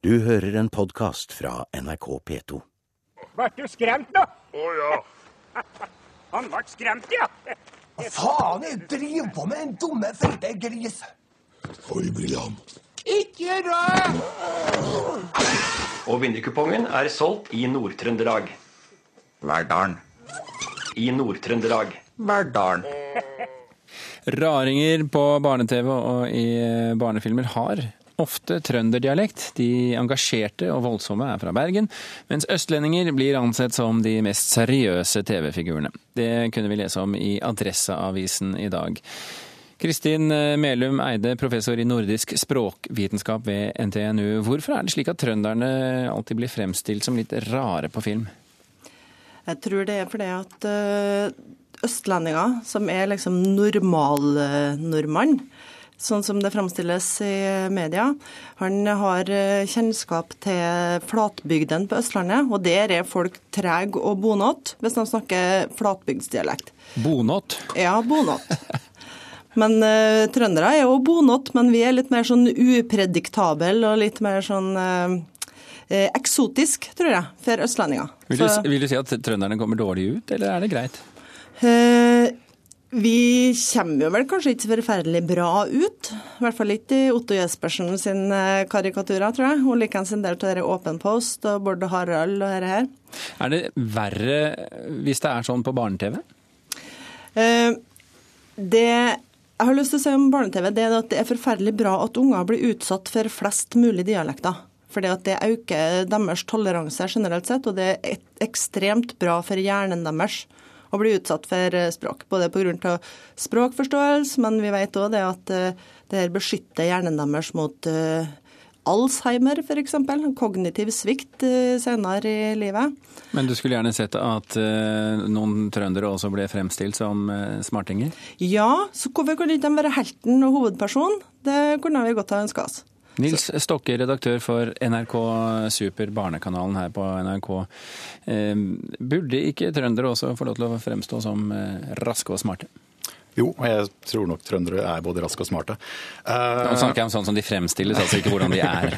Du hører en podkast fra NRK P2. Vart du skremt, da? Å ja. Han ble skremt, ja. Hva faen er det du driver på med, den dumme, feite gris? Oi, William. Ikke rør! Og vinnerkupongen er solgt i Nord-Trøndelag. Verdalen. I Nord-Trøndelag. Verdalen. Raringer på barne-TV og i barnefilmer har ofte trønderdialekt. De engasjerte og voldsomme er fra Bergen, mens østlendinger blir ansett som de mest seriøse TV-figurene. Det kunne vi lese om i Adresseavisen i dag. Kristin Melum Eide, professor i nordisk språkvitenskap ved NTNU. Hvorfor er det slik at trønderne alltid blir fremstilt som litt rare på film? Jeg tror det er fordi at østlendinger, som er liksom normalnordmann, sånn som det fremstilles i media. Han har kjennskap til flatbygden på Østlandet, og der er folk trege og bonåt, hvis de snakker flatbygdsdialekt. Bonåt? Ja, bonåt. Men uh, trøndere er jo bonåt, men vi er litt mer sånn uprediktabel og litt mer sånn uh, eksotisk, tror jeg, for østlendinger. Vil du, vil du si at trønderne kommer dårlig ut, eller er det greit? Uh, vi kommer jo vel kanskje ikke så forferdelig bra ut. I hvert fall ikke i Otto Jespersen sin karikaturer, tror jeg. Og likeens en del av dette Åpen Post og Bård Harald og dette her. Er det verre hvis det er sånn på barne-TV? Uh, det jeg har lyst til å si om barne-TV, det er at det er forferdelig bra at unger blir utsatt for flest mulig dialekter. Fordi at det øker deres toleranse generelt sett, og det er ekstremt bra for hjernen deres å bli utsatt for språk. Både pga. språkforståelse, men vi vet òg at det her beskytter hjernen deres mot Alzheimer f.eks., kognitiv svikt senere i livet. Men du skulle gjerne sett at noen trøndere også ble fremstilt som smartinger? Ja, så hvorfor kunne ikke være helten og hovedperson? Det kunne vi godt ha ønska oss. Nils Stokke, redaktør for NRK Super, barnekanalen her på NRK. Burde ikke trøndere også få lov til å fremstå som raske og smarte? Jo, jeg tror nok trøndere er både raske og smarte. Uh, Nå snakker jeg om sånn som de fremstilles, altså ikke hvordan de er.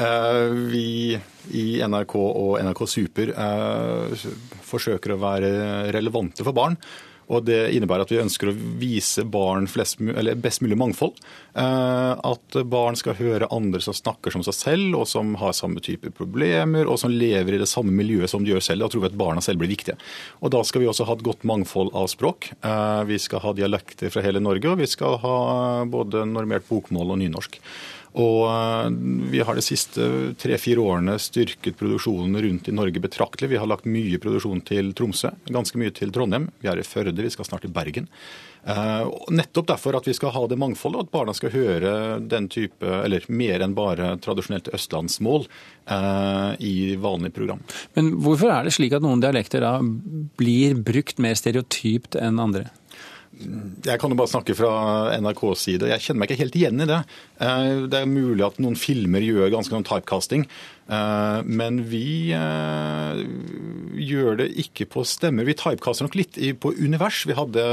uh, vi i NRK og NRK Super forsøker å være relevante for barn. Og Det innebærer at vi ønsker å vise barn flest, best mulig mangfold. At barn skal høre andre som snakker som seg selv, og som har samme type problemer, og som lever i det samme miljøet som de gjør selv. Da tror vi at barna selv blir viktige. Og Da skal vi også ha et godt mangfold av språk. Vi skal ha dialekter fra hele Norge, og vi skal ha både normert bokmål og nynorsk. Og vi har de siste tre-fire årene styrket produksjonen rundt i Norge betraktelig. Vi har lagt mye produksjon til Tromsø, ganske mye til Trondheim. Vi er i Førde, vi skal snart til Bergen. Nettopp derfor at vi skal ha det mangfoldet, og at barna skal høre den type, eller mer enn bare tradisjonelt østlandsmål i vanlig program. Men hvorfor er det slik at noen dialekter da blir brukt mer stereotypt enn andre? Jeg kan jo bare snakke fra NRKs side. Jeg kjenner meg ikke helt igjen i det. Det er mulig at noen filmer gjør ganske noen typecasting. Men vi gjør det ikke på stemmer. Vi typecaster nok litt på univers. Vi hadde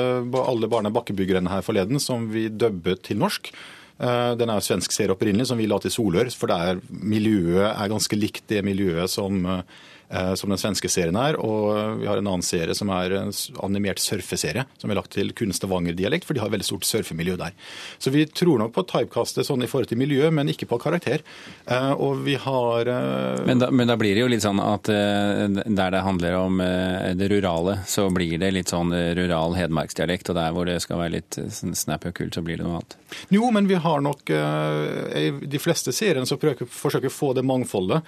alle barna Bakkebyggerne her forleden som vi dubbet til norsk. Den er jo svensk serie opprinnelig, som vi la til Solør. For miljøet er ganske likt det miljøet som som den svenske serien er. Og vi har en annen serie som er en animert surfeserie, som er lagt til kun Stavanger-dialekt, for de har veldig stort surfemiljø der. Så vi tror nok på typekastet sånn i forhold til miljø, men ikke på karakter. Og vi har men da, men da blir det jo litt sånn at der det handler om det rurale, så blir det litt sånn rural hedmarksdialekt, og der hvor det skal være litt snappy og kult, så blir det noe annet? Jo, men vi har nok I de fleste seriene så prøver forsøker å få det mangfoldet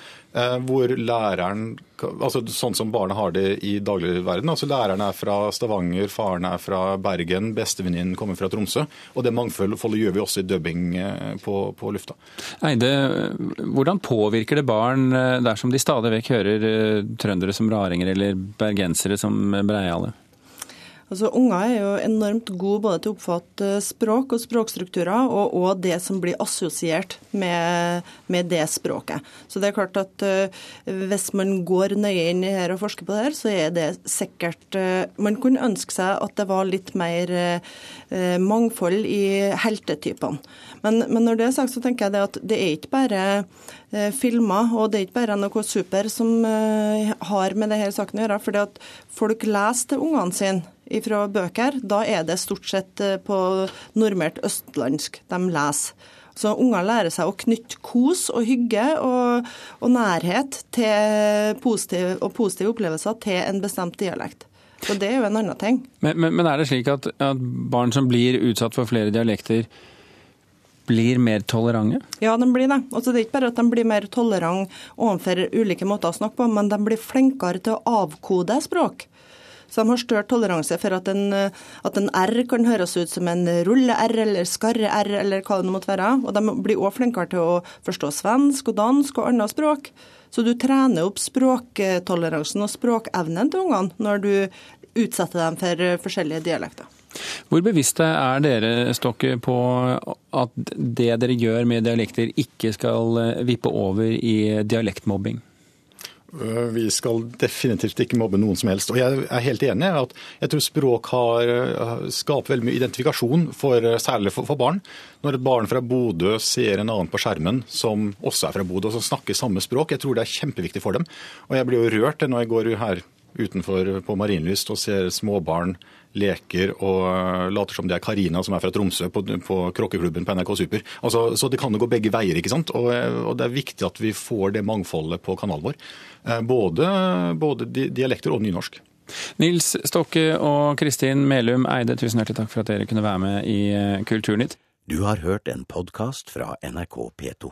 hvor læreren altså Sånn som barna har det i dagligverden. Altså Læreren er fra Stavanger, faren er fra Bergen, bestevenninnen kommer fra Tromsø. Og det mangfoldet gjør vi også i dubbing på, på lufta. Eide, hvordan påvirker det barn dersom de stadig vekk hører trøndere som raringer eller bergensere som breiale? Altså, Unger er jo enormt gode både til å oppfatte språk og språkstrukturer, og, og det som blir assosiert med, med, det språket. Så det er klart at uh, Hvis man går nøye inn i her og forsker på det her, så er det sikkert uh, Man kunne ønske seg at det var litt mer uh, mangfold i heltetypene. Men, men, når det er sagt, så tenker jeg det at det er ikke bare filmer. Og det er ikke bare NRK Super som eh, har med denne saken å gjøre. fordi at folk leser til ungene sine fra bøker. Da er det stort sett eh, på normert østlandsk de leser. Så unger lærer seg å knytte kos og hygge og, og nærhet til positiv, og positive opplevelser til en bestemt dialekt. Så det er jo en annen ting. Men, men, men er det slik at, at barn som blir utsatt for flere dialekter, blir mer tolerante? Ja, de blir det. Altså, det er ikke bare at de blir mer tolerante overfor ulike måter å snakke på, men de blir flinkere til å avkode språk. Så de har større toleranse for at en, at en R kan høres ut som en rulle-R eller skarre-R eller hva det måtte være. Og de blir òg flinkere til å forstå svensk og dansk og annet språk. Så du trener opp språktoleransen og språkevnen til ungene når du utsetter dem for forskjellige dialekter. Hvor bevisste er dere Stokke, på at det dere gjør med dialekter ikke skal vippe over i dialektmobbing? Øh, vi skal definitivt ikke mobbe noen som helst. Og jeg er helt enig i at jeg tror språk har øh, skaper veldig mye identifikasjon, for, øh, særlig for, for, barn. Når et barn fra Bodø ser en annen på skjermen som også er fra Bodø, og som snakker samme språk, jeg tror det er kjempeviktig for dem. Og jeg blir jo rørt når jeg går her utenfor på Marienlyst og ser småbarn leker og later som det er Karina som er fra Tromsø på, på krokkeklubben på NRK Super. Altså, så det kan jo gå begge veier. ikke sant? Og, og, det er viktig at vi får det mangfoldet på kanalen vår. Eh, både, både dialekter og nynorsk. Nils Stokke og Kristin Melum Eide, tusen hjertelig takk for at dere kunne være med i eh, Kulturnytt. Du har hørt en podkast fra NRK P2.